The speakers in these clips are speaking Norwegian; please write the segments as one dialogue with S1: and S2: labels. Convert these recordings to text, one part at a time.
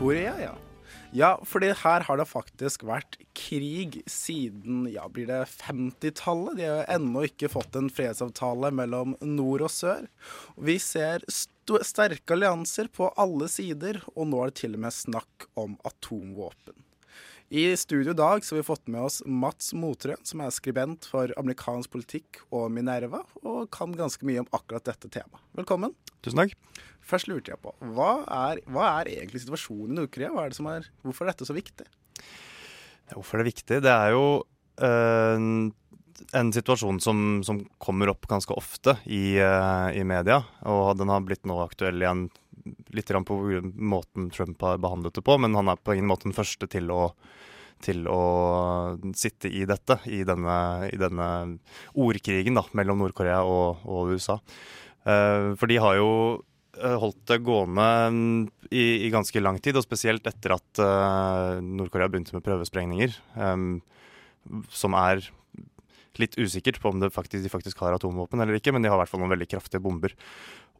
S1: Nord-Korea, ja. Ja, fordi her har det faktisk vært krig siden ja, blir det 50-tallet. De har ennå ikke fått en fredsavtale mellom nord og sør. Vi ser sterke allianser på alle sider, og nå er det til og med snakk om atomvåpen. I studio i dag så har vi fått med oss Mats Motrøen, som er skribent for amerikansk politikk og Minerva, og kan ganske mye om akkurat dette temaet. Velkommen.
S2: Tusen takk.
S1: Først lurte jeg på, hva er, hva er egentlig situasjonen i Nord-Korea? Hvorfor er dette så viktig?
S2: Hvorfor er det viktig? Det er jo øh, en situasjon som, som, kommer opp ganske ofte i, øh, i, media. Og den har blitt nå aktuell igjen litt på måten Trump har behandlet det på. Men han er på ingen måte den første til å til å sitte i dette, i denne, i denne ordkrigen da, mellom Nord-Korea og, og, USA. Uh, for de har jo eh, holdt det gående mm, i, i, ganske lang tid, og spesielt etter at uh, Nord-Korea begynte med prøvesprengninger, som er litt usikkert på om faktisk, de faktisk har atomvåpen eller ikke, men de har i hvert fall noen veldig kraftige bomber.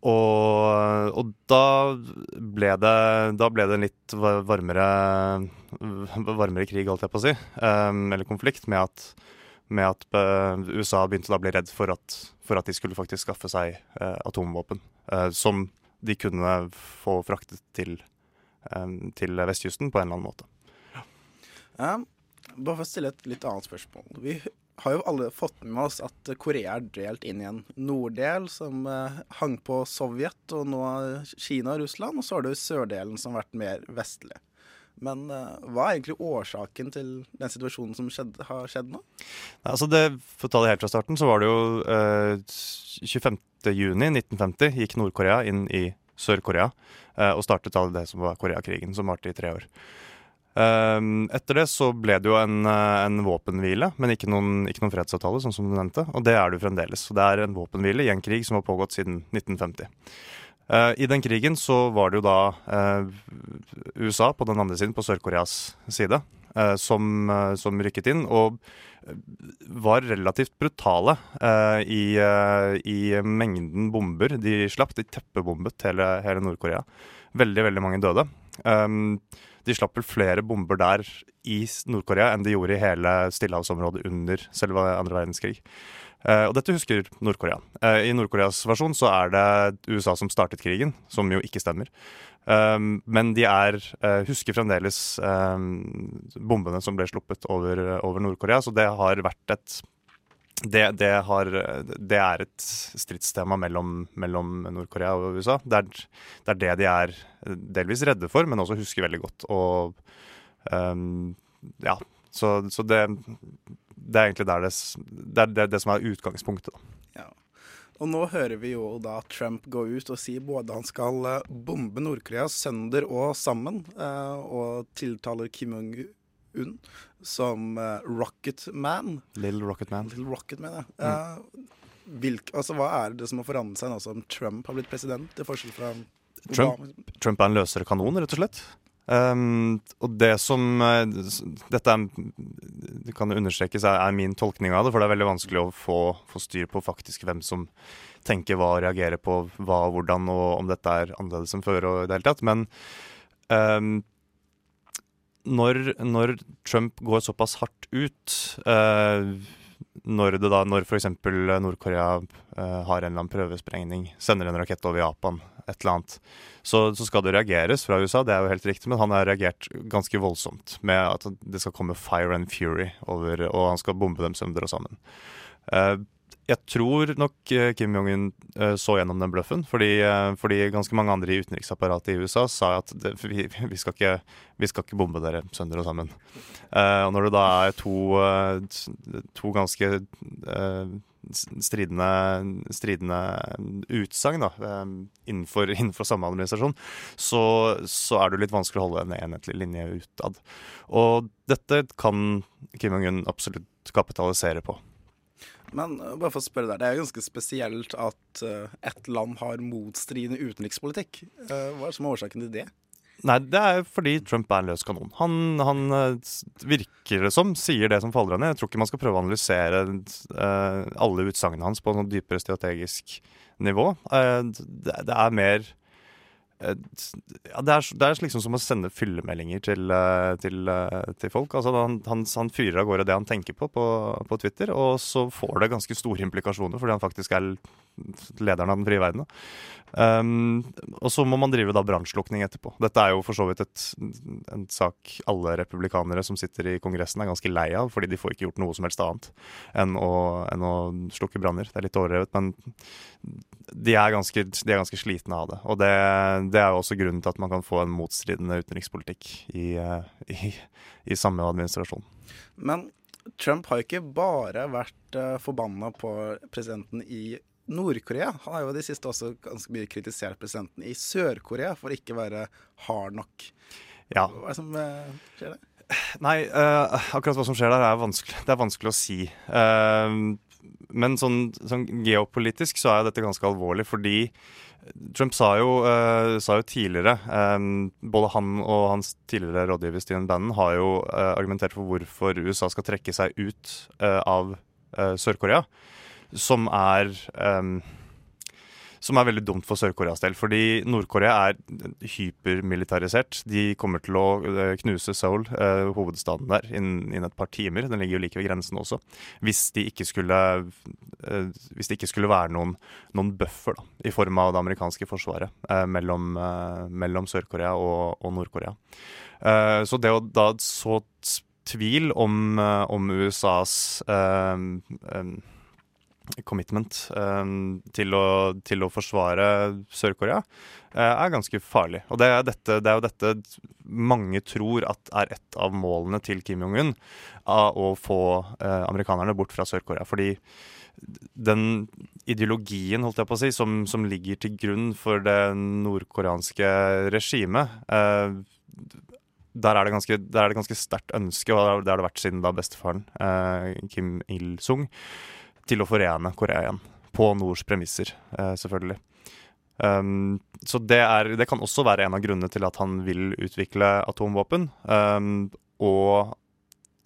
S2: Og, og da, ble det, da ble det en litt varmere, varmere krig, holdt jeg på å si, um, eller konflikt, med at, med at uh, USA begynte å bli redd for at, for at, de skulle faktisk skaffe seg uh, atomvåpen. Uh, som de kunne få fraktet til, um, til, vestkysten på en eller annen måte.
S1: Ja. Um, bare for å stille et litt annet spørsmål. Vi har jo alle fått med oss at Korea er delt inn i en norddel som eh, hang på Sovjet, og nå Kina og Russland. Og så har du sørdelen som har vært mer vestlig. Men eh, hva er egentlig årsaken til den situasjonen som skjedde, har skjedd nå?
S2: Altså det, for å ta det helt fra starten, så var det jo eh, 25.6.1950 gikk Nord-Korea inn i Sør-Korea eh, og startet all det som var Koreakrigen, som varte i tre år. Ehm, etter det så ble det jo en, eh, en våpenhvile, men ikke noen, ikke noen, fredsavtale, sånn som du nevnte. Og det er det jo fremdeles. Det er en våpenhvile i en krig som har pågått siden 1950. Uh, eh, I den krigen så var det jo da uh, USA på den andre siden, på Sør-Koreas side, som, som, rykket inn. Og var relativt brutale i, i, mengden bomber de slapp. De teppebombet hele, hele Nord-Korea. Veldig, veldig mange døde. Um, de slapp vel flere bomber der i Nord-Korea enn de gjorde i hele stillehavsområdet under selve andre verdenskrig. Uh, og dette husker Nord-Korea. Uh, I Nord-Koreas versjon så er det USA som startet krigen, som jo ikke stemmer. Um, men de er, husker fremdeles bombene som ble sluppet over, over Nord-Korea, så det har vært et det, det, har, det, er et stridstema mellom, mellom Nord-Korea og USA. Det er, det er, det de er delvis redde for, men også husker veldig godt. Og um, ja, så, så det, er egentlig der det, det, som er utgangspunktet.
S1: Ja. Og nå hører vi jo da Trump gå ut og si både han skal eh, bombe Nord-Korea sønder og sammen, eh, og tiltaler Kim Jong-un som uh, Rocket Man.
S2: Little Rocket Man.
S1: Little Rocket Man, ja. Mm. Uh, hvilk, altså, hva er det som har forandret seg nå som Trump har blitt president, til forskjell fra
S2: Trump, Trump, er en løsere kanon, rett og slett. Um, og det som uh, Dette er, det kan understrekes er, er, min tolkning av det, for det er veldig vanskelig å få, få styr på faktisk hvem som tenker hva og reagerer på hva og hvordan, og om dette er annerledes enn før. og i det hele tatt, Men um, når, når, Trump går såpass hardt ut eh, når det da, når f.eks. Nord-Korea eh, har en eller annen prøvesprengning, sender en rakett over Japan, et eller annet, så, så, skal det reageres fra USA, det er jo helt riktig, men han har reagert ganske voldsomt med at det skal komme fire and fury over, og han skal bombe dem sønder og sammen. Eh, jeg tror nok eh, Kim Jong-un eh, så gjennom den bløffen. Fordi, eh, fordi, ganske mange andre i utenriksapparatet i USA sa at det, vi, vi, skal ikke, vi, skal ikke, bombe dere sønder og sammen. Og når det da er to, to ganske stridende, stridende utsagn innenfor, innenfor, samme administrasjon, så, så, er det litt vanskelig å holde en enhetlig linje utad. Og dette kan Kim Jong-un absolutt kapitalisere på.
S1: Men uh, bare for å spørre deg, det er jo ganske spesielt at uh, ett land har motstridende utenrikspolitikk. Uh, hva er som er årsaken til det?
S2: Nei, det er fordi Trump er en løs kanon. Han, han virker det som sier det som faller henne. Jeg tror ikke man skal prøve å analysere uh, alle utsagnene hans på noe dypere strategisk nivå. Uh, det, det, er mer ja, det, er, det, er, liksom som å sende fyllemeldinger til, til, til folk. Altså, han, han, han, fyrer av gårde det han tenker på, på, på Twitter, og så får det ganske store implikasjoner fordi han faktisk er lederen av den frie verden. Um, og så må man drive da brannslukning etterpå. Dette er jo for så vidt et, en sak alle republikanere som sitter i Kongressen er ganske lei av, fordi de får ikke gjort noe som helst annet enn å, enn å slukke branner. Det er litt overdrevet, men de er, ganske, de er ganske slitne av det. Og det, det, er jo også grunnen til at man kan få en motstridende utenrikspolitikk i, i, i samme administrasjon.
S1: Men Trump har ikke bare vært uh, forbanna på presidenten i Nord-Korea han har jo de siste også ganske mye kritisert presidenten i Sør-Korea for ikke å være hard nok.
S2: Ja.
S1: Hva er det som uh, skjer der?
S2: Nei, uh, akkurat hva som skjer der, er vanskelig, det er vanskelig å si. Uh, men sånn, sånn, geopolitisk så er dette ganske alvorlig, fordi Trump sa jo, sa jo tidligere Både han og hans tidligere rådgiver Steven Bannon har jo argumentert for hvorfor USA skal trekke seg ut av Sør-Korea som er um, som er veldig dumt for Sør-Koreas del. Fordi Nord-Korea er hypermilitarisert. De kommer til å eh, knuse Seoul, eh, hovedstaden der, innen, innen, et par timer. Den ligger jo like ved grensen også. Hvis de ikke skulle, eh, hvis det ikke skulle være noen, noen buffer da, i form av det amerikanske forsvaret mellom, mellom Sør-Korea og, og Nord-Korea. Så det å da så tvil om, om USAs commitment um, til, å, til, å, forsvare Sør-Korea, uh, er ganske farlig. Og det er, dette, det er, jo dette mange tror at er et av målene til Kim Jong-un, å få uh, amerikanerne bort fra Sør-Korea. Fordi den ideologien holdt jeg på å si, som, som ligger til grunn for det nordkoreanske regimet uh, der er det ganske, der er det ganske sterkt ønske, og det har det vært siden da bestefaren, Kim Il-sung, til å forene Korea igjen. På Nords premisser, eh, selvfølgelig. Um, så det, er, det, kan også være en av grunnene til at han vil utvikle atomvåpen. Um, og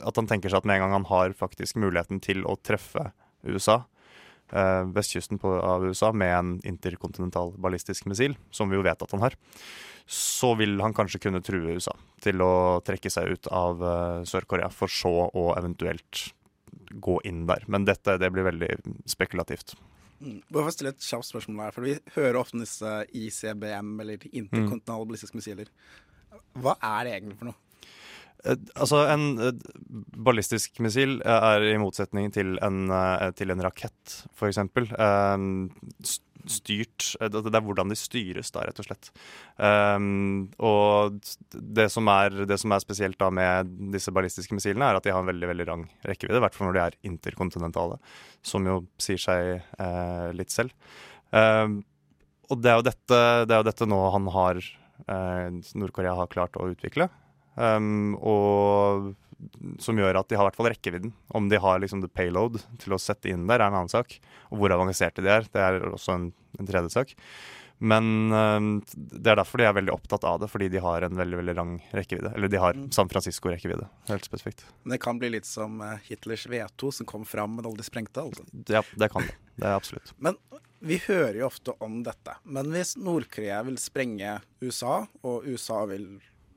S2: at han tenker seg at med en gang han har faktisk muligheten til å treffe USA, uh, vestkysten på, av USA, med en interkontinental ballistisk missil, som vi jo vet at han har, så vil han kanskje kunne true USA til å trekke seg ut av uh, Sør-Korea, for så å eventuelt gå inn der. Men dette det blir veldig spekulativt.
S1: Mm. Bare for stille et kjapt spørsmål her, for Vi hører ofte disse ICBM, eller interkontinentale ballistiske missiler. Hva er det egentlig for noe?
S2: Eh, altså, En eh, ballistisk missil er i motsetning til en, eh, til en rakett, f.eks styrt eh, Det er hvordan de styres, da, rett og slett. Um, og det som, er, det som, er, spesielt da med disse ballistiske missilene, er at de har en veldig veldig lang rekkevidde. I hvert fall når de er interkontinentale, som jo sier seg eh, litt selv. Um, og det er, dette, det er jo dette nå han har eh, Nord-Korea har klart å utvikle. Um, og som gjør at de har i hvert fall rekkevidden. Om de har liksom the payload til å sette inn der, er en annen sak. Og hvor avanserte de er, det er også en, en tredje sak. Men um, det er derfor de er veldig opptatt av det, fordi de har en veldig veldig lang rekkevidde. Eller de har mm. San Francisco-rekkevidde, helt spesifikt.
S1: Men det kan bli litt som eh, Hitlers V2 som kom fram, men aldri sprengte? altså?
S2: Ja, det kan det. Det er absolutt.
S1: Men vi hører jo ofte om dette. Men hvis Nord-Korea vil sprenge USA, og USA vil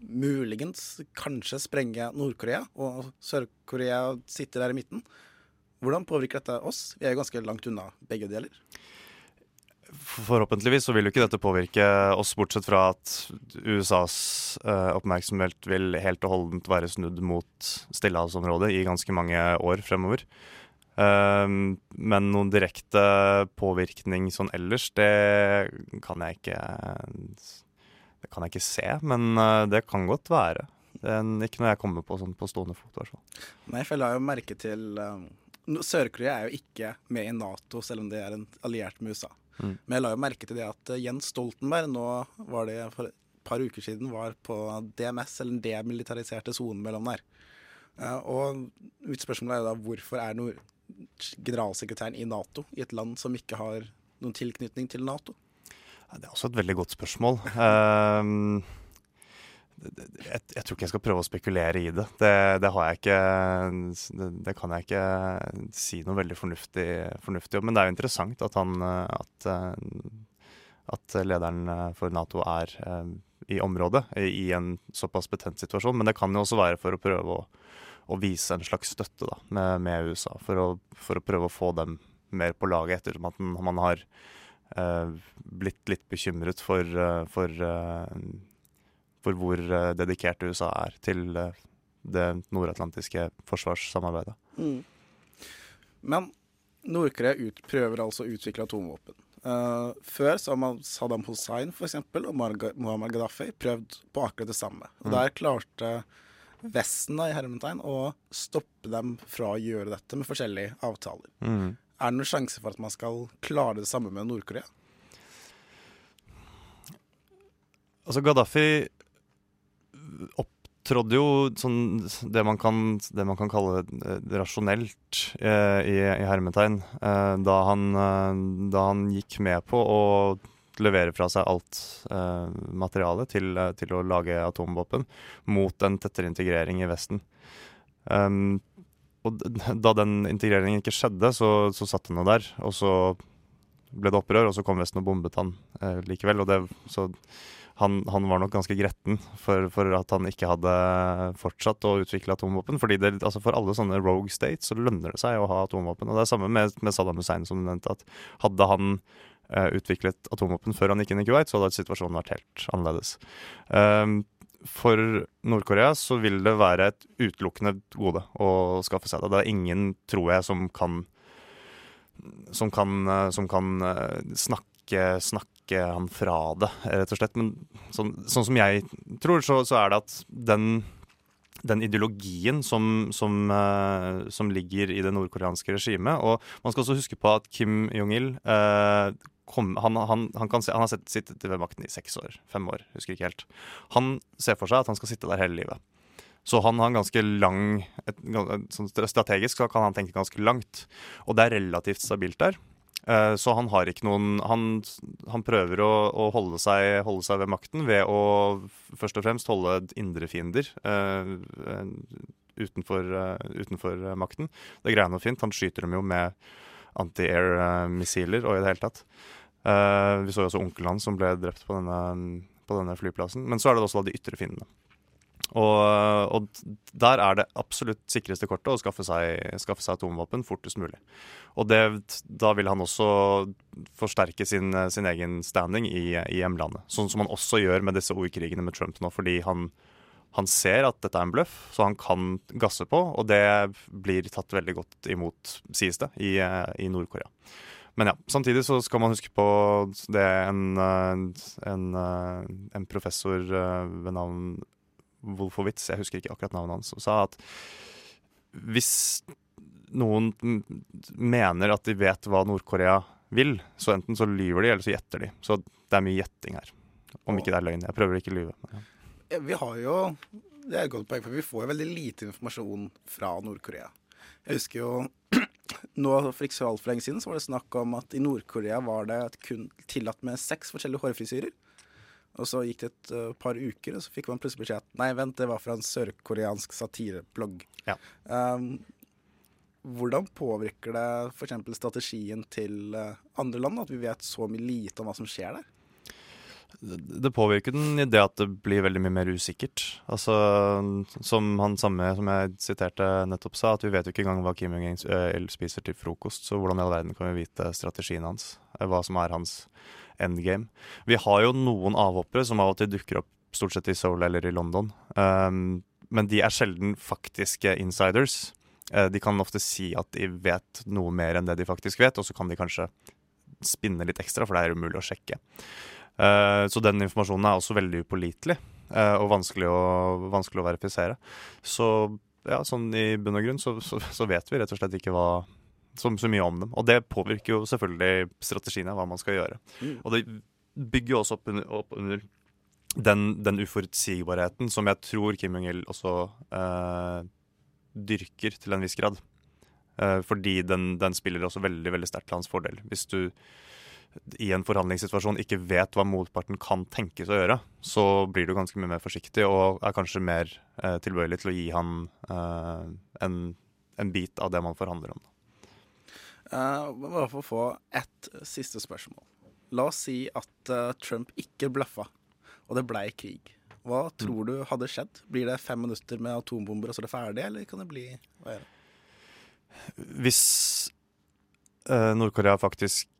S1: muligens kanskje sprenge Nord-Korea, og Sør-Korea sitter der i midten. Hvordan påvirker dette oss? Vi er jo ganske langt unna begge deler.
S2: Forhåpentligvis så vil jo ikke dette påvirke oss, bortsett fra at USAs eh, oppmerksomhet vil helt og holdent være snudd mot stillehavsområdet i ganske mange år fremover. Um, men noen direkte påvirkning sånn ellers, det kan jeg ikke Det kan jeg ikke se, men uh, det kan godt være. Det er ikke noe jeg kommer på sånn på stående fot. Hvertfall.
S1: Nei, for jeg la jo merke til um, Sør-Korea er jo ikke med i Nato, selv om det er en alliert med USA. Mm. Men jeg la jo merke til det at uh, Jens Stoltenberg nå var det for et par uker siden var på DMS, eller den demilitariserte sonen mellom der. Og mitt spørsmål er da hvorfor er generalsekretæren i Nato i et land som ikke har noen tilknytning til Nato?
S2: Det er også et veldig godt spørsmål. Um, jeg, jeg, tror ikke jeg skal prøve å spekulere i det. Det, det har jeg ikke det, det, kan jeg ikke si noe veldig fornuftig, fornuftig om. Men det er jo interessant at, han, at, at lederen for Nato er eh, i området i en såpass betent situasjon. Men det kan jo også være for å prøve å, å vise en slags støtte da, med, med USA. For å, for å, prøve å få dem mer på laget, ettersom at man har blitt litt bekymret for, eh, for eh, for hvor uh, dedikert USA er til uh, det nordatlantiske forsvarssamarbeidet. Mm.
S1: Men Nord-Korea prøver altså å utvikle atomvåpen. Uh, før så har Saddam Hussein for eksempel, og Muhammad Gaddafi prøvd på akkurat det samme. Og mm. Der klarte Vesten da, i hermetegn å stoppe dem fra å gjøre dette med forskjellige avtaler. Mm. Er det noen sjanse for at man skal klare det samme med Nord-Korea?
S2: Altså Gaddafi opptrådde jo sånn det man kan, det man kan kalle eh, rasjonelt eh, i, i, hermetegn, eh, da, han, eh, da, han, gikk med på å levere fra seg alt eh, materialet til, eh, til, å lage atomvåpen mot en tettere integrering i Vesten. Um, og da den integreringen ikke skjedde, så, så satt han der, og så ble det opprør, og så kom Vesten og bombet han likevel. og det, så han, han, var nok ganske gretten for, for, at han ikke hadde fortsatt å utvikle atomvåpen. fordi det, altså For alle sånne rogue states så lønner det seg å ha atomvåpen. Og det er samme med, med Saddam Hussein, som du nevnte. at Hadde han eh, utviklet atomvåpen før han gikk inn i Kuwait, så hadde situasjonen vært helt annerledes. Um, for Nord-Korea så vil det være et utelukkende gode å skaffe seg det. Det er ingen, tror jeg, som kan som kan, eh, som kan uh, snakke, snakke han fra det, rett og slett. Men sånn, sånn som jeg tror, så, så, er det at den, den ideologien som, som, uh, som, ligger i det nordkoreanske regimet Og man skal også huske på at Kim Jong-il uh, han, han, han, se, han, har sittet ved makten i seks år, fem år, husker ikke helt. Han ser for seg at han skal sitte der hele livet. Så han har en ganske lang et, sånn Strategisk så kan han tenke ganske langt. Og det er relativt stabilt der. Eh, så han har ikke noen Han, han prøver å, å holde, seg, holde, seg, ved makten ved å først og fremst holde indre fiender uh, utenfor, uh, utenfor, makten. Det greier han jo fint. Han skyter dem jo med anti-air-missiler og i det hele tatt. Uh, vi så jo også onkelen hans som ble drept på denne, på denne flyplassen. Men så er det også da de ytre fiendene. Og, og, der er det absolutt sikreste kortet å skaffe seg, skaffe seg atomvåpen fortest mulig. Og det, da vil han også forsterke sin, sin egen standing i, i hjemlandet. Sånn som han også gjør med disse ordkrigene med Trump nå, fordi han, han ser at dette er en bløff, så han kan gasse på, og det blir tatt veldig godt imot, sies det, i, i Nord-Korea. Men ja, samtidig så skal man huske på det en, en, en professor ved navn Wolfowitz, jeg husker ikke akkurat navnet hans, sa at hvis noen mener at de vet hva Nord-Korea vil, så enten så lyver de, eller så gjetter de. Så det er mye gjetting her. Om ikke det er løgn. Jeg prøver ikke å lyve.
S1: Ja. Vi har jo Det er et godt poeng, for vi får jo veldig lite informasjon fra Nord-Korea. Jeg husker jo nå For ikke så altfor lenge siden så var det snakk om at i Nord-Korea var det kun tillatt med seks forskjellige hårfrisyrer. Og så gikk det et uh, par uker, og så fikk man plutselig beskjed at nei, vent, det var fra en sørkoreansk satireblogg. Ja. Um, hvordan påvirker det f.eks. strategien til uh, andre land at vi vet så mye lite om hva som skjer der?
S2: Det påvirker den i det at det blir veldig mye mer usikkert. Altså, Som han samme som jeg siterte nettopp sa, at vi vet jo ikke engang hva Kim Jong-il eh, spiser til frokost. Så hvordan i all verden kan vi vite strategien hans? Hva som er hans endgame. Vi har jo noen avhoppere som av og til dukker opp stort sett i Seoul eller i London. Um, men de er sjelden faktiske insiders. Eh, de kan ofte si at de vet noe mer enn det de faktisk vet, og så kan de kanskje spinne litt ekstra, for det er umulig å sjekke. Eh, så den informasjonen er også veldig upålitelig eh, og vanskelig å, vanskelig å verifisere. Så ja, sånn i bunn og grunn så, så, så vet vi rett og slett ikke hva så, så, mye om dem. Og det påvirker jo selvfølgelig strategiene, hva man skal gjøre. Mm. Og det bygger jo også opp under, opp under den, den, uforutsigbarheten som jeg tror Kim Jong-il også eh, dyrker til en viss grad. Eh, fordi den, den, spiller også veldig veldig sterkt til hans fordel. Hvis du i en forhandlingssituasjon ikke vet hva motparten kan tenkes å gjøre, så blir du ganske mye mer forsiktig og er kanskje mer eh, tilbøyelig til å gi han eh, en, en, bit av det man forhandler om.
S1: Uh, bare for å få ett siste spørsmål. La oss si at uh, Trump ikke bløffa, og det blei krig. Hva mm. tror du hadde skjedd? Blir det fem minutter med atombomber, og så er det ferdig, eller kan det bli hva gjør det?
S2: Hvis uh, Nord-Korea faktisk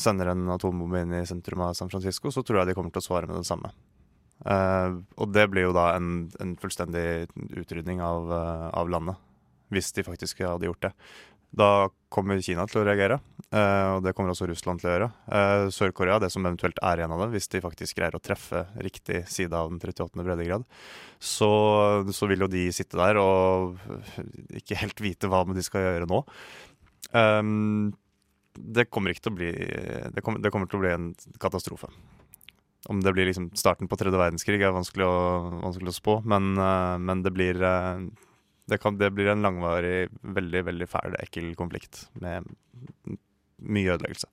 S2: sender en atombombe inn i sentrum av San Francisco, så tror jeg de kommer til å svare med det samme. Uh, og det blir jo da en, en fullstendig utrydning av, uh, av, landet, hvis de faktisk hadde gjort det. Da kommer Kina til å reagere, uh, og det kommer også Russland til å gjøre. Sør-Korea, det som eventuelt er igjen av det, hvis de faktisk greier å treffe riktig side av den 38. breddegrad, så, så vil jo de sitte der og ikke helt vite hva de skal gjøre nå. Um, det kommer ikke til å bli det kommer, det kommer, til å bli en katastrofe. Om det blir liksom starten på tredje verdenskrig, er vanskelig å, vanskelig å spå. Men, uh, men det, blir, uh, det, kan, det blir en langvarig, veldig veldig fæl, ekkel konflikt med mye ødeleggelse.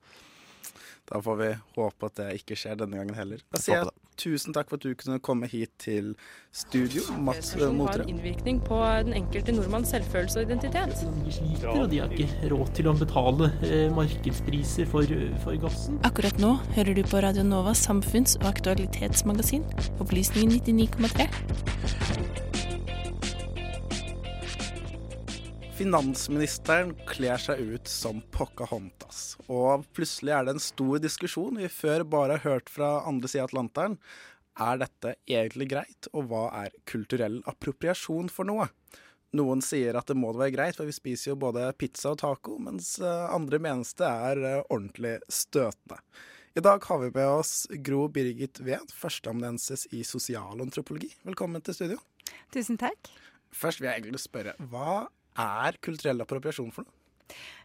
S1: Da får vi håpe at det ikke skjer denne gangen heller. Da sier jeg tusen takk for at du kunne komme hit til studio. Mats
S3: Motre. har en innvirkning på den enkelte nordmanns selvfølelse og identitet.
S4: De sliter, og de har ikke råd til å betale eh, markedspriser for, for, gassen.
S5: Akkurat nå hører du på Radio Novas samfunns- og aktualitetsmagasin, Opplysningen 99,3.
S1: Finansministeren kler seg ut som Pocahontas, og plutselig er det en stor diskusjon vi før bare har hørt fra andre sida av Atlanteren. Er dette egentlig greit, og hva er kulturell appropriasjon for noe? Noen sier at det må være greit, for vi spiser jo både pizza og taco, mens eh, andre menes det er eh, ordentlig støtende. I dag har vi med oss Gro Birgit Ved, førsteamanuensis i sosialantropologi. Velkommen til studio.
S6: Tusen takk.
S1: Først vil jeg egentlig spørre, hva er kulturell appropriasjon for noe?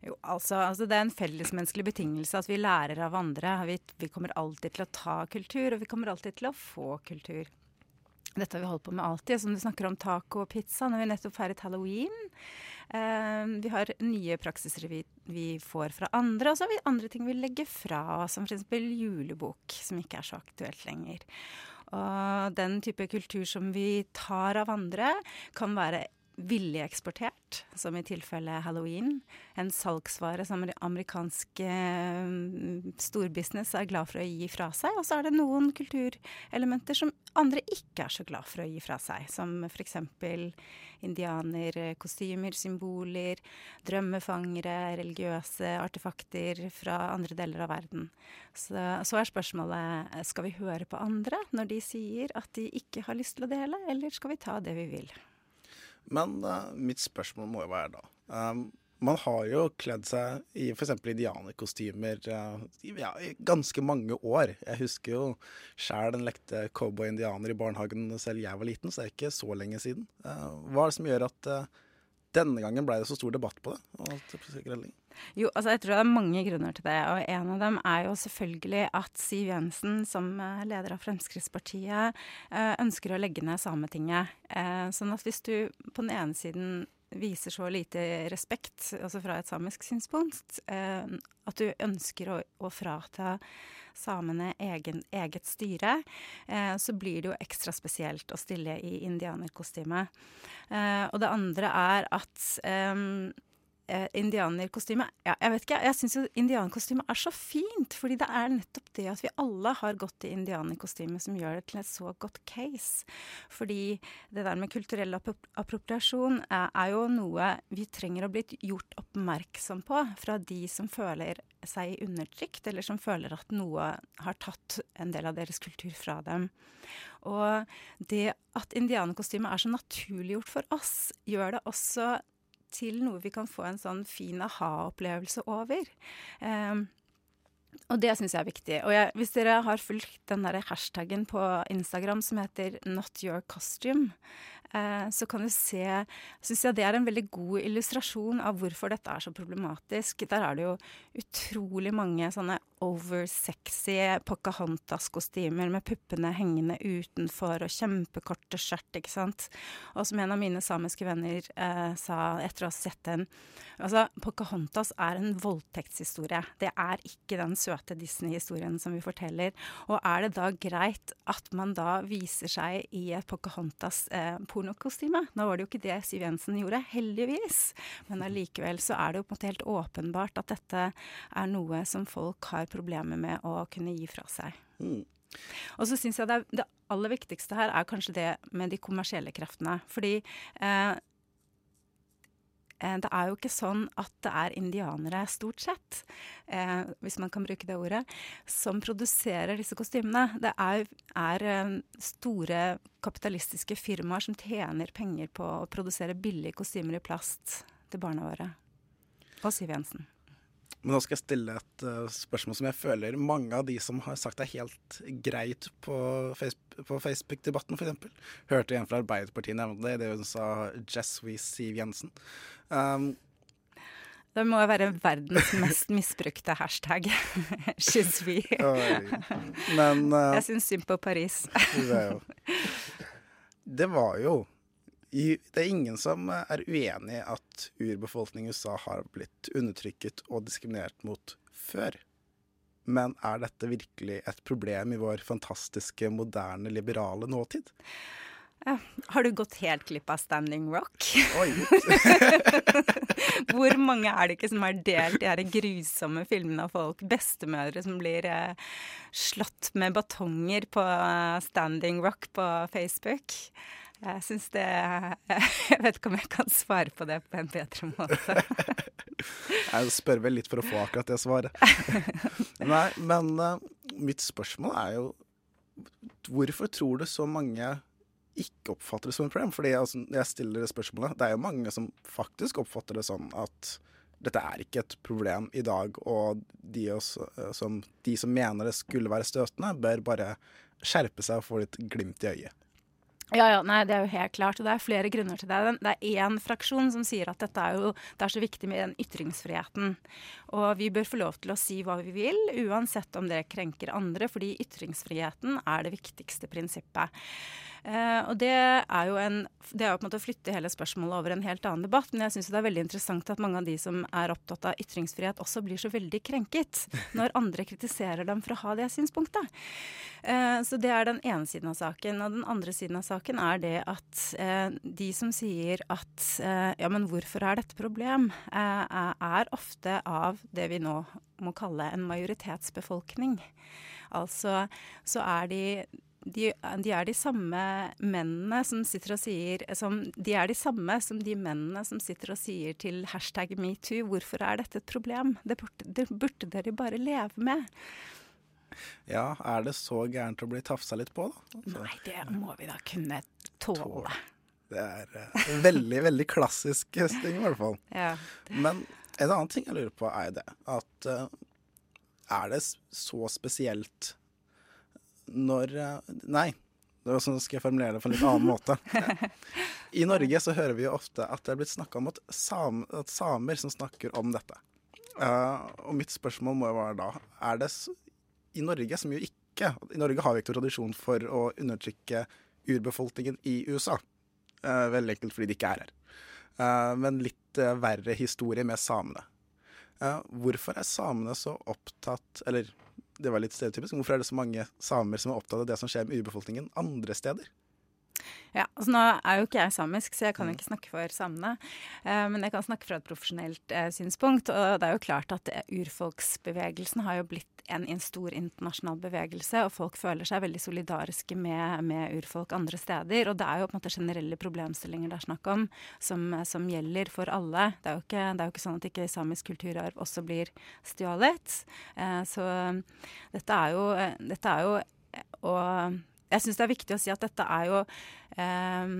S6: Jo, altså, altså, Det er en fellesmenneskelig betingelse at vi lærer av andre. Vi, vi, kommer alltid til å ta kultur, og vi kommer alltid til å få kultur. Dette har vi holdt på med alltid. Som du snakker om taco og pizza. Når vi nettopp feiret halloween. Eh, vi har nye praksiser vi, vi, får fra andre, og så har vi andre ting vi legger fra oss, som f.eks. julebok, som ikke er så aktuelt lenger. Og den type kultur som vi tar av andre, kan være villig eksportert, som i tilfelle halloween. En salgsvare som amerikansk eh, storbusiness er glad for å gi fra seg. Og så er det noen kulturelementer som andre ikke er så glad for å gi fra seg. Som f.eks. indianerkostymer, symboler, drømmefangere, religiøse artefakter fra andre deler av verden. Så, så er spørsmålet skal vi høre på andre når de sier at de ikke har lyst til å dele, eller skal vi ta det vi vil?
S1: Men uh, mitt spørsmål må jo være da um, Man har jo kledd seg i f.eks. indianerkostymer uh, ja, i ganske mange år. Jeg husker jo sjæl en lekte cowboy-indianer i barnehagen selv jeg var liten, så det er ikke så lenge siden. Uh, hva er det som gjør at denne gangen ble det så stor debatt på det? Og
S6: jo, altså jeg tror det er mange grunner til det. Og en av dem er jo selvfølgelig at Siv Jensen, som eh, leder av Fremskrittspartiet, eh, ønsker å legge ned Sametinget. Eh, sånn at hvis du på den ene siden viser så lite respekt, altså fra et samisk synspunkt, at du ønsker å, å frata samene egen, eget styre, eh, så blir det jo ekstra spesielt å stille i indianerkostyme. Eh, og det andre er at eh, eh, indianerkostyme ja, Jeg vet ikke, jeg syns jo indianerkostyme er så fint. Fordi det er nettopp det at vi alle har gått i indianerkostyme som gjør det til et så godt case. Fordi det der med kulturell appropriasjon er, er jo noe vi trenger å bli gjort oppmerksom på fra de som føler seg undertrykt, eller som føler at noe har tatt en del av deres kultur fra dem. Og det at indianerkostyme er så naturliggjort for oss, gjør det også til noe vi kan få en sånn fin aha-opplevelse over. Um, og det syns jeg er viktig. Og jeg, hvis dere har fulgt den der hashtagen på Instagram som heter 'not your costume', eh, så kan du se Syns jeg det er en veldig god illustrasjon av hvorfor dette er så problematisk. Der er det jo utrolig mange sånne oversexy Pocahontas-kostymer med puppene hengende utenfor og kjempekorte skjørt, ikke sant. Og som en av mine samiske venner eh, sa etter å ha sett den Altså, Pocahontas er en voldtektshistorie. Det er ikke den søte Disney-historien som vi forteller. Og er det da greit at man da viser seg i et Pocahontas-pornokostyme? Eh, Nå var det jo ikke det Siv Jensen gjorde, heldigvis. Men allikevel så er det jo på en måte helt åpenbart at dette er noe som folk har problemer med å kunne gi fra seg.
S1: Mm.
S6: Og så syns jeg det, det, aller viktigste her er kanskje det med de kommersielle kreftene. Fordi eh, det er jo ikke sånn at det er indianere, stort sett, eh, hvis man kan bruke det ordet, som produserer disse kostymene. Det er, er, store kapitalistiske firmaer som tjener penger på å produsere billige kostymer i plast til barna våre. Og Siv Jensen.
S1: Men nå skal jeg stille et uh, spørsmål som jeg føler mange av de som har sagt det er helt greit på, Facebook-debatten, Facebook-debatten, f.eks. Hørte en fra Arbeiderpartiet nevne det det hun sa 'Jess Siv Jensen'. Um,
S6: det må være verdens mest misbrukte hashtag. We.
S1: Men uh,
S6: Jeg syns synd på Paris.
S1: det var jo det er ingen som er uenig i at urbefolkningen i USA har blitt undertrykket og diskriminert mot før. Men er dette virkelig et problem i vår fantastiske, moderne, liberale nåtid?
S6: Har du gått helt glipp av Standing Rock?
S1: Oi.
S6: Hvor mange er det ikke som har delt de her grusomme filmene av folk? Bestemødre som blir eh, slått med batonger på Standing Rock på Facebook. Jeg syns det Jeg vet ikke om jeg kan svare på det på en bedre måte.
S1: jeg spør vel litt for å få akkurat det svaret. Nei, men uh, mitt spørsmål er jo Hvorfor tror du så mange ikke oppfatter det som et problem? Fordi altså, jeg stiller det spørsmålet, det er jo mange som faktisk oppfatter det sånn at dette er ikke et problem i dag, og de, også, eh, som, de som mener det skulle være støtende, bør bare skjerpe seg og få litt glimt i øyet.
S6: Ja, ja, nei, Det er jo helt klart, og det er flere grunner til det. Det er én fraksjon som sier at dette er jo, det er så viktig med den ytringsfriheten. Og vi bør få lov til å si hva vi vil, uansett om det krenker andre, fordi ytringsfriheten er det viktigste prinsippet. Eh, og det er jo en Det er jo på en måte å flytte hele spørsmålet over en helt annen debatt, men jeg syns det er veldig interessant at mange av de som er opptatt av ytringsfrihet, også blir så veldig krenket når andre kritiserer dem for å ha det synspunktet. Uh, så det er den ene siden av saken. Og den andre siden av saken er det at uh, de som sier at ja, men hvorfor er dette problem, er ofte av det vi nå må kalle en majoritetsbefolkning. Altså så er de de, de, er de samme mennene som sitter og sier som, De er de samme som de mennene som sitter og sier til hashtag metoo 'Hvorfor er dette et problem?' Det burde, det burde dere bare leve med.
S1: Ja, er det så gærent å bli tafsa litt på, da?
S6: Altså, Nei, det må vi da kunne tåle.
S1: Det er uh, veldig, veldig klassisk høsting, i hvert fall.
S6: Ja.
S1: Men en annen ting jeg lurer på, er det at uh, er det så spesielt når uh, Nei, sånn skal jeg formulere det på en litt annen måte. I Norge så hører vi jo ofte at det er blitt snakka om at, sam, at, samer som snakker om dette. Uh, og mitt spørsmål må jo være da Er det i Norge, som jo ikke I Norge har vi ikke tradisjon for å undertrykke urbefolkningen i USA. Uh, veldig enkelt fordi de ikke er her. Uh, men litt verre historie med samene. hvorfor er samene så opptatt Eller det var litt stereotypisk. Hvorfor er det så mange samer som er opptatt av det som skjer med urbefolkningen andre steder?
S6: Ja, altså Nå er jo ikke jeg samisk, så jeg kan jo ikke snakke for samene. Eh, men jeg kan snakke fra et profesjonelt eh, synspunkt. Og det er jo klart at urfolksbevegelsen har jo blitt en, en, stor internasjonal bevegelse. Og folk føler seg veldig solidariske med, med, urfolk andre steder. Og det er jo på en måte generelle problemstillinger det er snakk om, som, som gjelder for alle. Det er, jo ikke, det er jo ikke sånn at ikke samisk kulturarv også blir stjålet. Eh, så dette er jo, dette er jo og jeg syns det er viktig å si at dette er jo eh,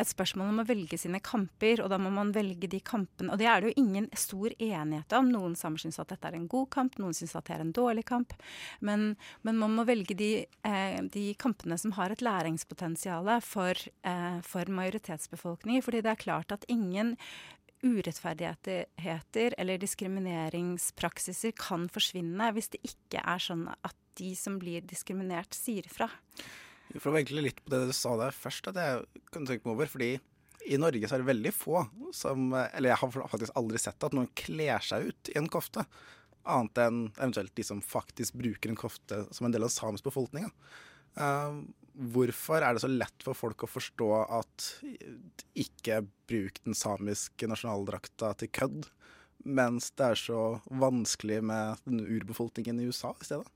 S6: et spørsmål om å velge sine kamper, og da må man velge de kampene. Og det er det jo ingen stor enighet om. Noen samer syns at dette er en god kamp, noen syns at det er en dårlig kamp. Men, men man må velge de, eh, de, kampene som har et læringspotensial for, eh, for majoritetsbefolkninger. Fordi det er klart at ingen urettferdigheter eller diskrimineringspraksiser kan forsvinne hvis det ikke er sånn at de som blir diskriminert, sier fra.
S1: For å venkle litt på det du sa der først, at jeg kan tenke meg over. fordi i Norge så er det veldig få som Eller jeg har faktisk aldri sett at noen kler seg ut i en kofte. Annet enn eventuelt de som faktisk bruker en kofte som en del av samisk befolkning. Uh, hvorfor er det så lett for folk å forstå at ikke bruk den samiske nasjonaldrakta til kødd, mens det er så vanskelig med den urbefolkningen i USA i stedet?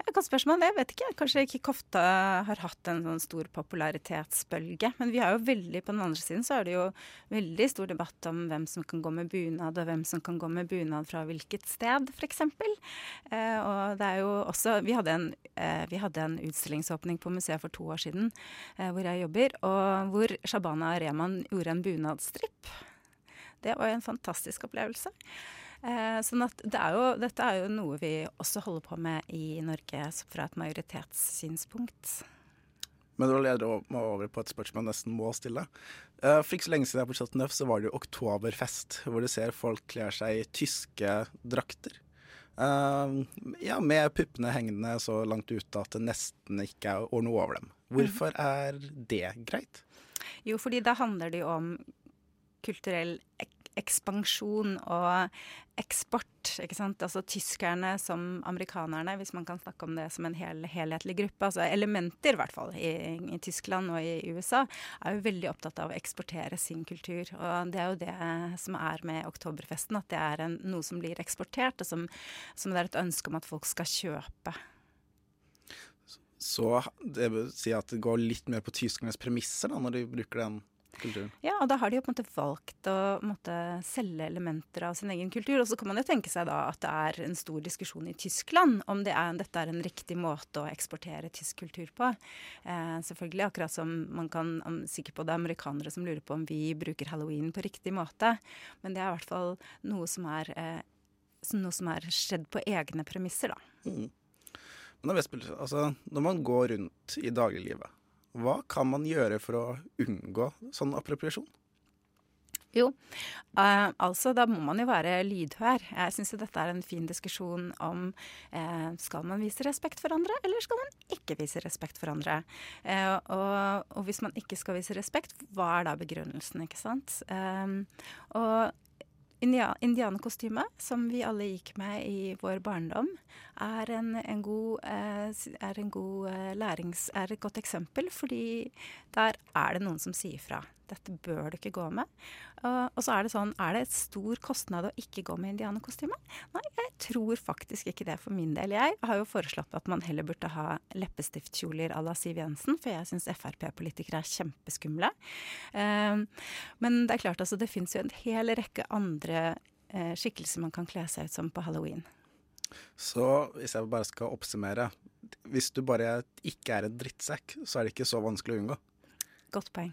S6: Et godt spørsmål. Jeg vet ikke. Kanskje ikke kofta har hatt en sånn stor popularitetsbølge. Men vi har jo veldig, på den andre siden så er det jo veldig stor debatt om hvem som kan gå med bunad, og hvem som kan gå med bunad fra hvilket sted, f.eks. Eh, og det er jo også Vi hadde en, eh, vi hadde en utstillingsåpning på museet for to år siden eh, hvor jeg jobber, og hvor Shabana Rehman gjorde en bunadstripp. Det var jo en fantastisk opplevelse. Eh, sånn at det er jo, dette er jo noe vi også holder på med i Norge fra et majoritetssynspunkt.
S1: Men det leder meg over på et spørsmål jeg nesten må stille. Eh, for ikke så lenge siden jeg på Chateau Neuf så var det jo oktoberfest, hvor du ser folk kler seg i tyske drakter. Uh, ja, med puppene hengende så langt ute at det nesten ikke er noe over dem. Hvorfor er det greit?
S6: Jo, fordi da handler det jo om kulturell ek ekspansjon og eksport. ikke sant? Altså tyskerne som amerikanerne, hvis man kan snakke om det som en hel, helhetlig gruppe. altså Elementer, i hvert fall, i, i, Tyskland og i USA, er jo veldig opptatt av å eksportere sin kultur. Og det er jo det som er med oktoberfesten, at det er en, noe som blir eksportert, og som, som det er et ønske om at folk skal kjøpe.
S1: Så det vil si at det går litt mer på tyskernes premisser da, når de bruker den kulturen.
S6: Ja, og da har de jo på en måte valgt å måtte, selge elementer av sin egen kultur. Og så kan man jo tenke seg da at det er en stor diskusjon i Tyskland om det er, dette er en riktig måte å eksportere tysk kultur på. Eh, selvfølgelig, akkurat som man kan om, sikkert på det er amerikanere som lurer på om vi bruker halloween på riktig måte. Men det er i hvert fall noe som er, eh, noe som er skjedd på egne premisser, da. Mm.
S1: Når, altså, når man går rundt i dagliglivet hva kan man gjøre for å unngå sånn appropriasjon?
S6: Jo, uh, altså da må man jo være lydhør. Jeg syns dette er en fin diskusjon om uh, skal man vise respekt for andre, eller skal man ikke vise respekt for andre. Uh, og, og, hvis man ikke skal vise respekt, hva er da begrunnelsen, ikke sant. og indianerkostyme, som vi alle gikk med i vår barndom, er en, en god, eh, er en god eh, lærings... er et godt eksempel, fordi der er det noen som sier fra. Dette bør du ikke gå med. Og, og så er det sånn, er det et stor kostnad å ikke gå med indianerkostyme? Nei, jeg tror faktisk ikke det for min del. Jeg har jo foreslått at man heller burde ha leppestiftkjoler à la Siv Jensen, for jeg syns Frp-politikere er kjempeskumle. Uh, men det er klart, altså, det fins jo en hel rekke andre uh, skikkelser man kan kle seg ut som på halloween.
S1: Så hvis jeg bare skal oppsummere. Hvis du bare ikke er en drittsekk, så er det ikke så vanskelig å unngå.
S6: Godt poeng.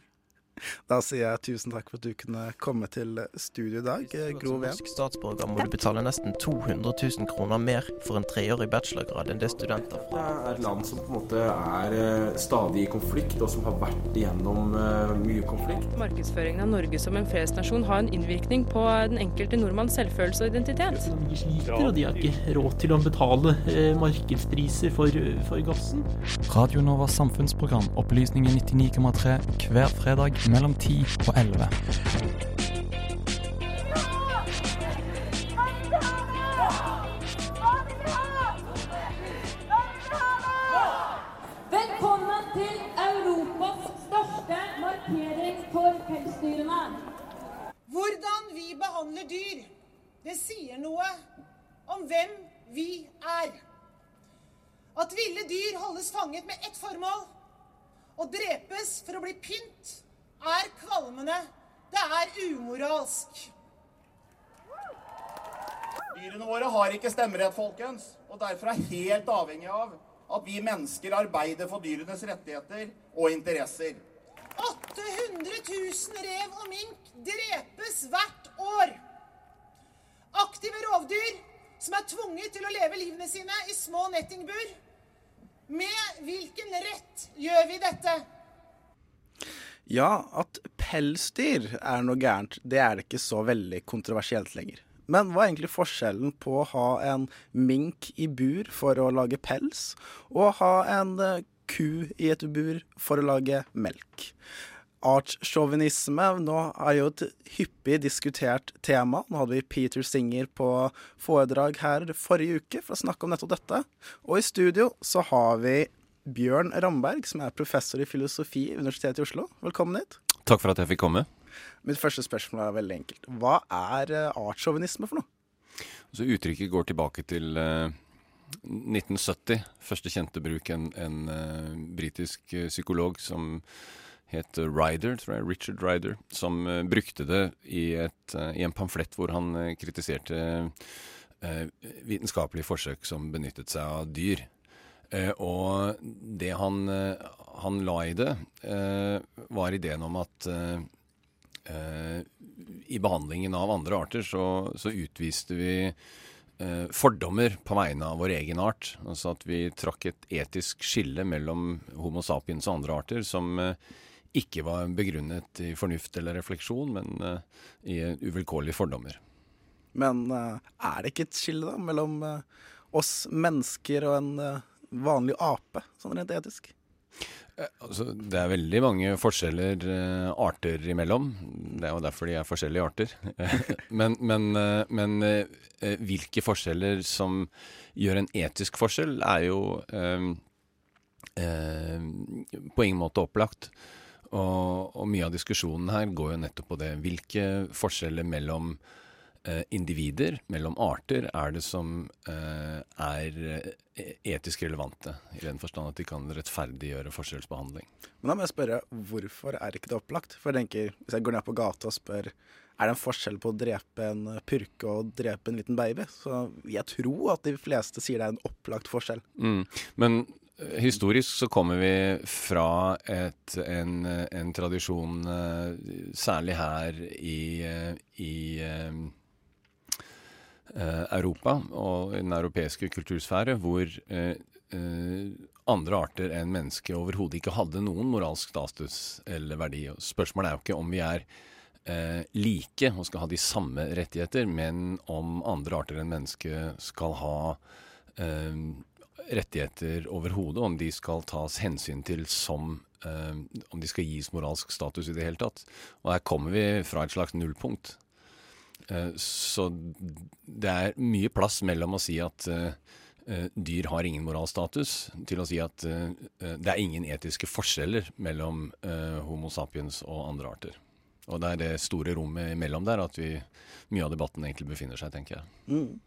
S1: Da sier jeg tusen takk for at du kunne komme til studio i dag, Gro Ven.
S7: Norsk statsborger må du betale nesten 200 000 kroner mer for en treårig bachelorgrad enn det studenter
S8: får. Det er et land som på en måte er eh, stadig i konflikt, og som har vært igjennom eh, mye konflikt.
S3: Markedsføringen av Norge som en fredsnasjon har en innvirkning på den enkelte nordmanns selvfølelse og identitet.
S4: De sliter, og de har ikke råd til å betale eh, markedspriser for, for gassen.
S9: Radio Novas samfunnsprogram Opplysningen 99,3 hver fredag mellom 10 og 11.
S10: Velkommen til Europas største markering for pelsdyrene.
S11: Hvordan vi behandler dyr, det sier noe om hvem vi er. At ville dyr holdes fanget med ett formål og drepes for å bli pynt er kvalmende. Det er umoralsk.
S12: Dyrene våre har ikke stemmerett, folkens. Og derfor er helt avhengig av at vi mennesker arbeider for dyrenes rettigheter og interesser.
S11: 800 000 rev og mink drepes hvert år. Aktive rovdyr som er tvunget til å leve livene sine i små nettingbur. Med hvilken rett gjør vi dette?
S1: Ja, at pelsdyr er noe gærent, det er det ikke så veldig kontroversielt lenger. Men hva er egentlig forskjellen på å ha en mink i bur for å lage pels, og å ha en eh, ku i et bur for å lage melk? Artssjåvinisme er jo et hyppig diskutert tema. Nå hadde vi Peter Singer på foredrag her forrige uke for å snakke om nettopp dette. Og i studio så har vi Bjørn Ramberg, som er professor i filosofi ved Universitetet i Oslo. Velkommen hit.
S13: Takk for at jeg fikk komme.
S1: Mitt første spørsmål er veldig enkelt. Hva er eh, artssjåvinisme for noe?
S13: Så Uttrykket går tilbake til uh, 1970. Første kjente bruk en, en uh, britisk uh, psykolog som het Ryder, tror jeg, Richard Ryder, som eh, brukte det i, et, eh, i en pamflett hvor han eh, kritiserte eh, vitenskapelige forsøk som benyttet seg av dyr. Eh, og det han, eh, han la i det, eh, var ideen om at i behandlingen av andre arter så, så utviste vi fordommer på vegne av vår egen art. Altså at vi trakk et etisk skille mellom Homo sapiens og andre arter som ikke var begrunnet i fornuft eller refleksjon, men i uvilkårlige fordommer.
S1: Men er det ikke et skille da, mellom oss mennesker og en vanlig ape, sånn rent etisk?
S13: Altså, det er veldig mange forskjeller uh, arter imellom. Det er jo derfor de er forskjellige arter. men men, uh, men uh, hvilke forskjeller som gjør en etisk forskjell, er jo eh, eh, på ingen måte opplagt. Og, og mye av diskusjonen her går jo nettopp på det. Hvilke forskjeller mellom eh, individer, mellom arter, er det som eh, er eh, etisk relevante? I den forstand at de kan rettferdiggjøre forskjellsbehandling.
S1: Men da må jeg spørre, hvorfor er ikke det opplagt? For jeg tenker, Hvis jeg går ned på gata og spør er det en forskjell på å drepe en purke og drepe en liten baby, så jeg tror at de fleste sier det er en opplagt forskjell.
S13: Mm. Men eh, historisk så kommer vi fra et, en, en tradisjon, eh, særlig her i, eh, i eh, eh, Europa og den europeiske kultursfære, hvor eh, eh, andre arter enn mennesket overhodet ikke hadde noen moralsk status eller verdi. Spørsmålet er jo ikke om vi er eh, like og skal ha de samme rettigheter, men om andre arter enn mennesket skal ha eh, rettigheter overhodet, om de skal tas hensyn til som eh, Om de skal gis moralsk status i det hele tatt. Og her kommer vi fra et slags nullpunkt. Eh, Så det er mye plass mellom å si at eh, eh, dyr har ingen moralstatus, til å si at det er ingen etiske forskjeller mellom Homo sapiens og andre arter. Og det er det store rommet imellom der at vi, mye av debatten egentlig befinner seg, tenker jeg.
S1: Mm.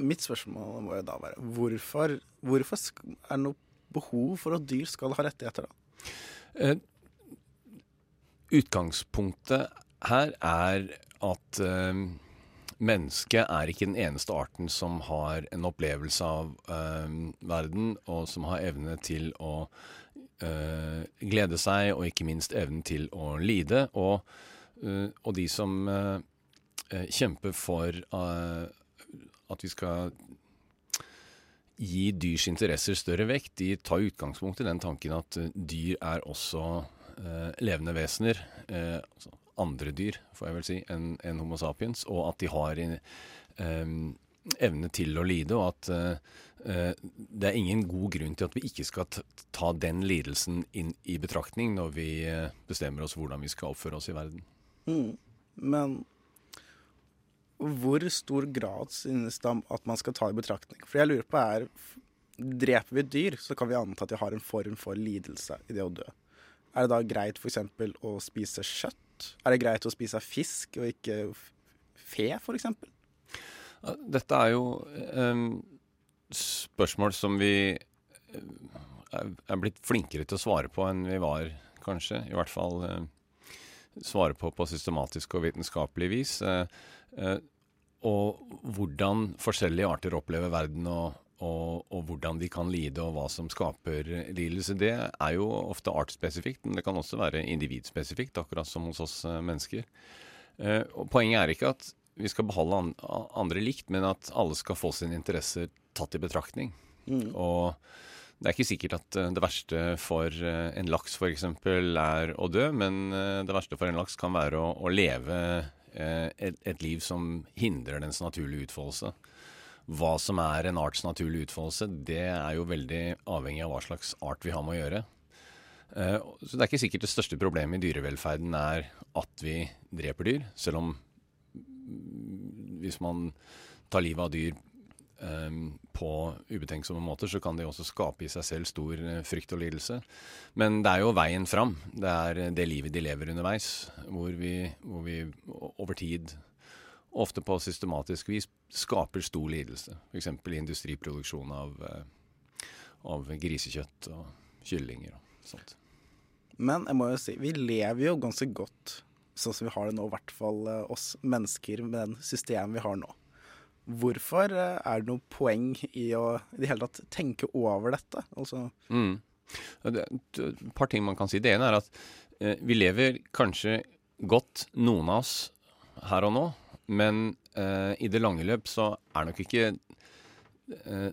S1: Mitt spørsmål må jo da være hvorfor, hvorfor er det noe behov for at dyr skal ha rettigheter, da?
S13: Eh, utgangspunktet her er at eh, mennesket er ikke den eneste arten som har en opplevelse av eh, verden, og som har evne til å eh, glede seg, og ikke minst evnen til å lide. Og, eh, og de som eh, eh, kjemper for at vi skal gi dyrs interesser større vekt, de tar utgangspunkt i den tanken at dyr er også levende vesener, altså andre dyr, får jeg vel si, enn en Homo sapiens, og at de har eh, evne til å lide, og at uh, det er ingen god grunn til at vi ikke skal ta den lidelsen inn i betraktning når vi eh, bestemmer oss hvordan vi skal oppføre oss i verden.
S1: Mm. Men hvor stor grad synes det at man skal ta i betraktning? For jeg lurer på er Dreper vi dyr, så kan vi anta at de har en form for lidelse i det å dø. Er det da greit f.eks. å spise kjøtt? Er det greit å spise fisk og ikke fe, f.eks.?
S13: Dette er jo um, spørsmål som vi er blitt flinkere til å svare på enn vi var, kanskje. I hvert fall uh, svare på på systematisk og vitenskapelig vis. Uh, uh, og hvordan forskjellige arter opplever verden og, og, og, hvordan de kan lide, og hva som skaper lidelse, det er jo ofte artsspesifikt, men det kan også være individspesifikt, akkurat som hos oss eh, mennesker. Eh, og Poenget er ikke at vi skal beholde andre likt, men at alle skal få sine interesser tatt i betraktning. Mm. Og det er ikke sikkert at det verste for en laks f.eks. er å dø, men det verste for en laks kan være å, å leve et, et, liv som hindrer dens naturlige utfoldelse. Hva som er en arts naturlige utfoldelse, det er jo veldig avhengig av hva slags art vi har med å gjøre. Eh, så det er ikke sikkert det største problemet i dyrevelferden er at vi dreper dyr, selv om hvis man tar livet av dyr um, på ubetenksomme måter, så kan det også skape i seg selv stor uh, frykt og lidelse. Men det er jo veien fram. Det er det livet de lever underveis, hvor vi, hvor vi over tid ofte på systematisk vis skaper stor lidelse. F.eks. i industriproduksjon av, eh, av, grisekjøtt og kyllinger og sånt.
S1: Men jeg må jo si, vi lever jo ganske godt sånn som vi har det nå, i hvert fall eh, oss mennesker med den systemet vi har nå. Hvorfor eh, er det noe poeng i å i det hele tatt tenke over dette? Altså
S13: mm. Det er et par ting man kan si. Det ene er at eh, vi lever kanskje godt, noen av oss, her og nå. Men eh, i det lange løp så er nok ikke eh,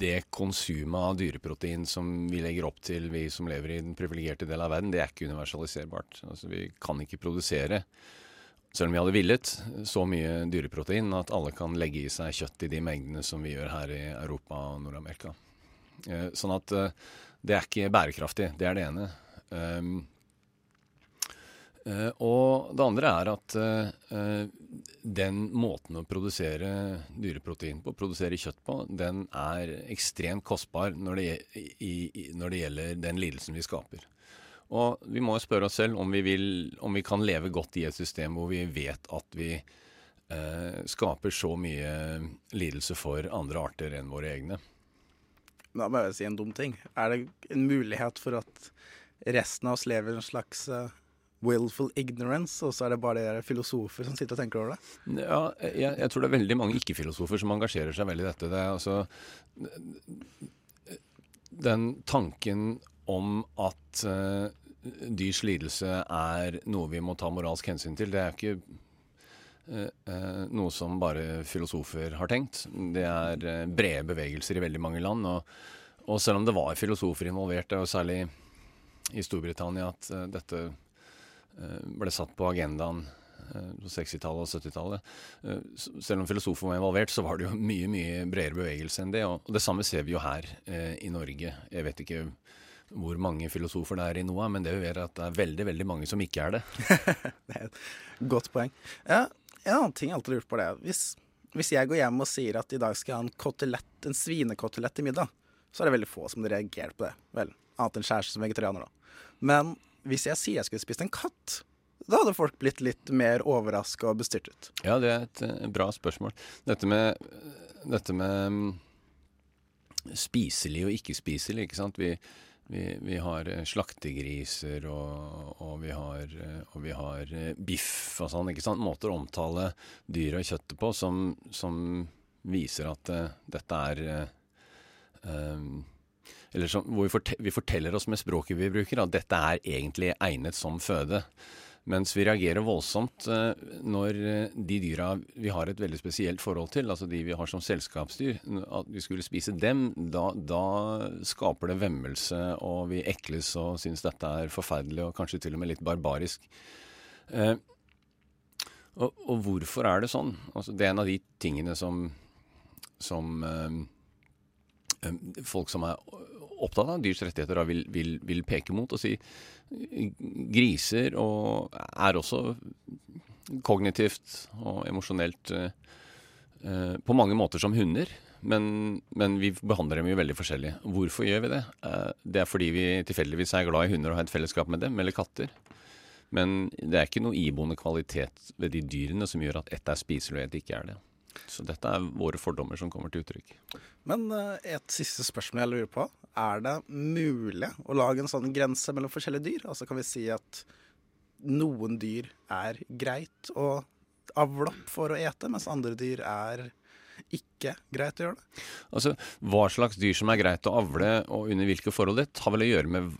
S13: det konsumet av dyreprotein som vi legger opp til, vi som lever i den privilegerte del av verden, det er ikke universaliserbart. Altså, vi kan ikke produsere, selv om vi hadde villet, så mye dyreprotein at alle kan legge i seg kjøtt i de mengdene som vi gjør her i Europa og Nord-Amerika. Eh, sånn at eh, det er ikke bærekraftig. Det er det ene. Um, Uh, og det andre er at uh, den måten å produsere dyreprotein på, produsere kjøtt på, den er ekstremt kostbar når det, i, i, når det gjelder den lidelsen vi skaper. Og vi må spørre oss selv om vi, vil, om vi kan leve godt i et system hvor vi vet at vi eh, skaper så mye lidelse for andre arter enn våre egne.
S1: Da må jeg si en dum ting. Er det en mulighet for at resten av oss lever en slags willful ignorance, og så er det bare de filosofer som sitter og tenker over det?
S13: Ja, jeg, jeg tror det er veldig mange ikke-filosofer som engasjerer seg veldig i dette. Det er altså Den tanken om at uh, dyrs lidelse er noe vi må ta moralsk hensyn til, det er ikke uh, noe som bare filosofer har tenkt. Det er brede bevegelser i veldig mange land. Og, og selv om det var filosofer involvert, og særlig i Storbritannia, at dette ble satt på agendaen eh, på 60-tallet og 70-tallet. Eh, selv om filosofer var involvert, så var det jo mye mye bredere bevegelse enn det. Og det samme ser vi jo her i Norge. Jeg vet ikke hvor mange filosofer det er i NOA, men det gjør at det er veldig veldig mange som ikke er det.
S1: det er et godt poeng. Ja, en annen ting jeg alltid lurt på det hvis, hvis jeg går hjem og sier at i dag skal jeg ha en kotelett, en svinekotelett til middag, så er det veldig få som reagerer på det. Vel, annet enn kjæreste som vegetarianer, da. Men hvis jeg sier jeg skulle spist en katt, da hadde folk blitt litt mer overraska og bestyrtet.
S13: Ja, det er et uh, bra spørsmål. Dette med, dette med um, spiselig og ikke spiselig, ikke sant. Vi, vi, vi har uh, slaktegriser og, og, vi har, uh, og, vi har, biff og sånn. ikke sant? Måter å omtale dyret og kjøttet på som, som viser at dette er um, eller som, hvor vi, forte, vi, forteller oss med språket vi bruker, at dette er egentlig egnet som føde. Mens vi reagerer voldsomt uh, når uh, de dyra vi har et veldig spesielt forhold til, altså de vi har som selskapsdyr, at vi skulle spise dem, da, da skaper det vemmelse, og vi ekles og syns dette er forferdelig og kanskje til og med litt barbarisk. Eh, og, og, hvorfor er det sånn? Altså, det er en av de tingene som, som folk som er opptatt av dyrs rettigheter vil, vil, vil, peke mot og si griser og er også kognitivt og emosjonelt eh, eh, på mange måter som hunder. Men, men, vi behandler dem jo veldig forskjellig. Hvorfor gjør vi det? Eh, det er fordi vi tilfeldigvis er glad i hunder og har et fellesskap med dem, eller katter. Men det er ikke noe iboende kvalitet ved de dyrene som gjør at ett er spiselig og ett ikke er det. Så dette er våre fordommer som kommer til uttrykk.
S1: Men et siste spørsmål jeg lurer på. Er det mulig å lage en sånn grense mellom forskjellige dyr? Altså Kan vi si at noen dyr er greit å avle opp for å ete, mens andre dyr er ikke greit å gjøre det?
S13: Altså, Hva slags dyr som er greit å avle, og under hvilke forhold, det har vel å gjøre med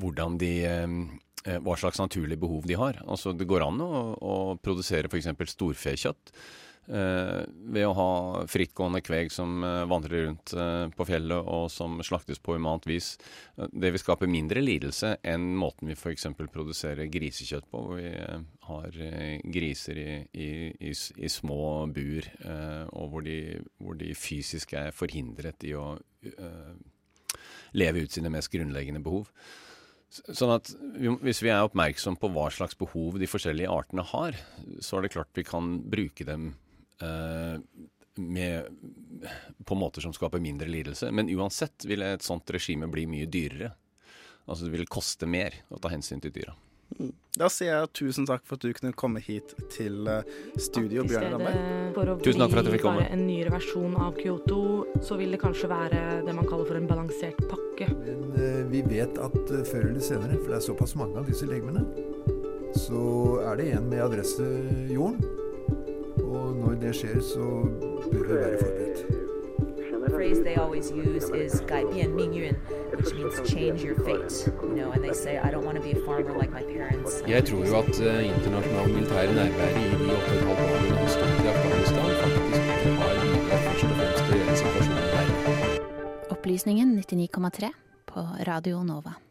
S13: hvordan de eh, hva slags naturlige behov de har. Altså, Det går an å, å produsere f.eks. storfekjøtt eh, ved å ha frittgående kveg som eh, vandrer rundt eh, på fjellet og som slaktes på humant vis. Eh, Det vil skape mindre lidelse enn måten vi f.eks. produserer grisekjøtt på, hvor vi eh, har eh, griser i, i, i, i små bur, eh, og hvor de, hvor de fysisk er forhindret i å eh, leve ut sine mest grunnleggende behov. Sånn at Hvis vi er oppmerksom på hva slags behov de forskjellige artene har, så er det klart vi kan bruke dem eh, med, på måter som skaper mindre lidelse. Men uansett vil et sånt regime bli mye dyrere. Altså Det vil koste mer å ta hensyn til dyra.
S1: Da sier jeg tusen takk for at du kunne komme hit til eh, studio, Bjørn Ramberg.
S13: Tusen takk for at jeg fikk komme.
S14: bare en nyere versjon av Kyoto, så vil det kanskje være det man kaller for en balansert pakke.
S15: Eh, Vi vet at eh, før eller senere, for det er såpass mange av disse legemene, så er det en med adresse jorden. Og når det skjer, så bør vi være forberedt.
S16: Phrase they always use is bian ming yun," which means change your fate. You know, and they say, "I don't want to be a farmer like my parents."
S17: Jeg tror jo at uh, internasjonal militær nærvær i de åtte og et i Afghanistan, faktisk har en først og fremst til.
S18: Opplysningen 99,3 på Radio Nova.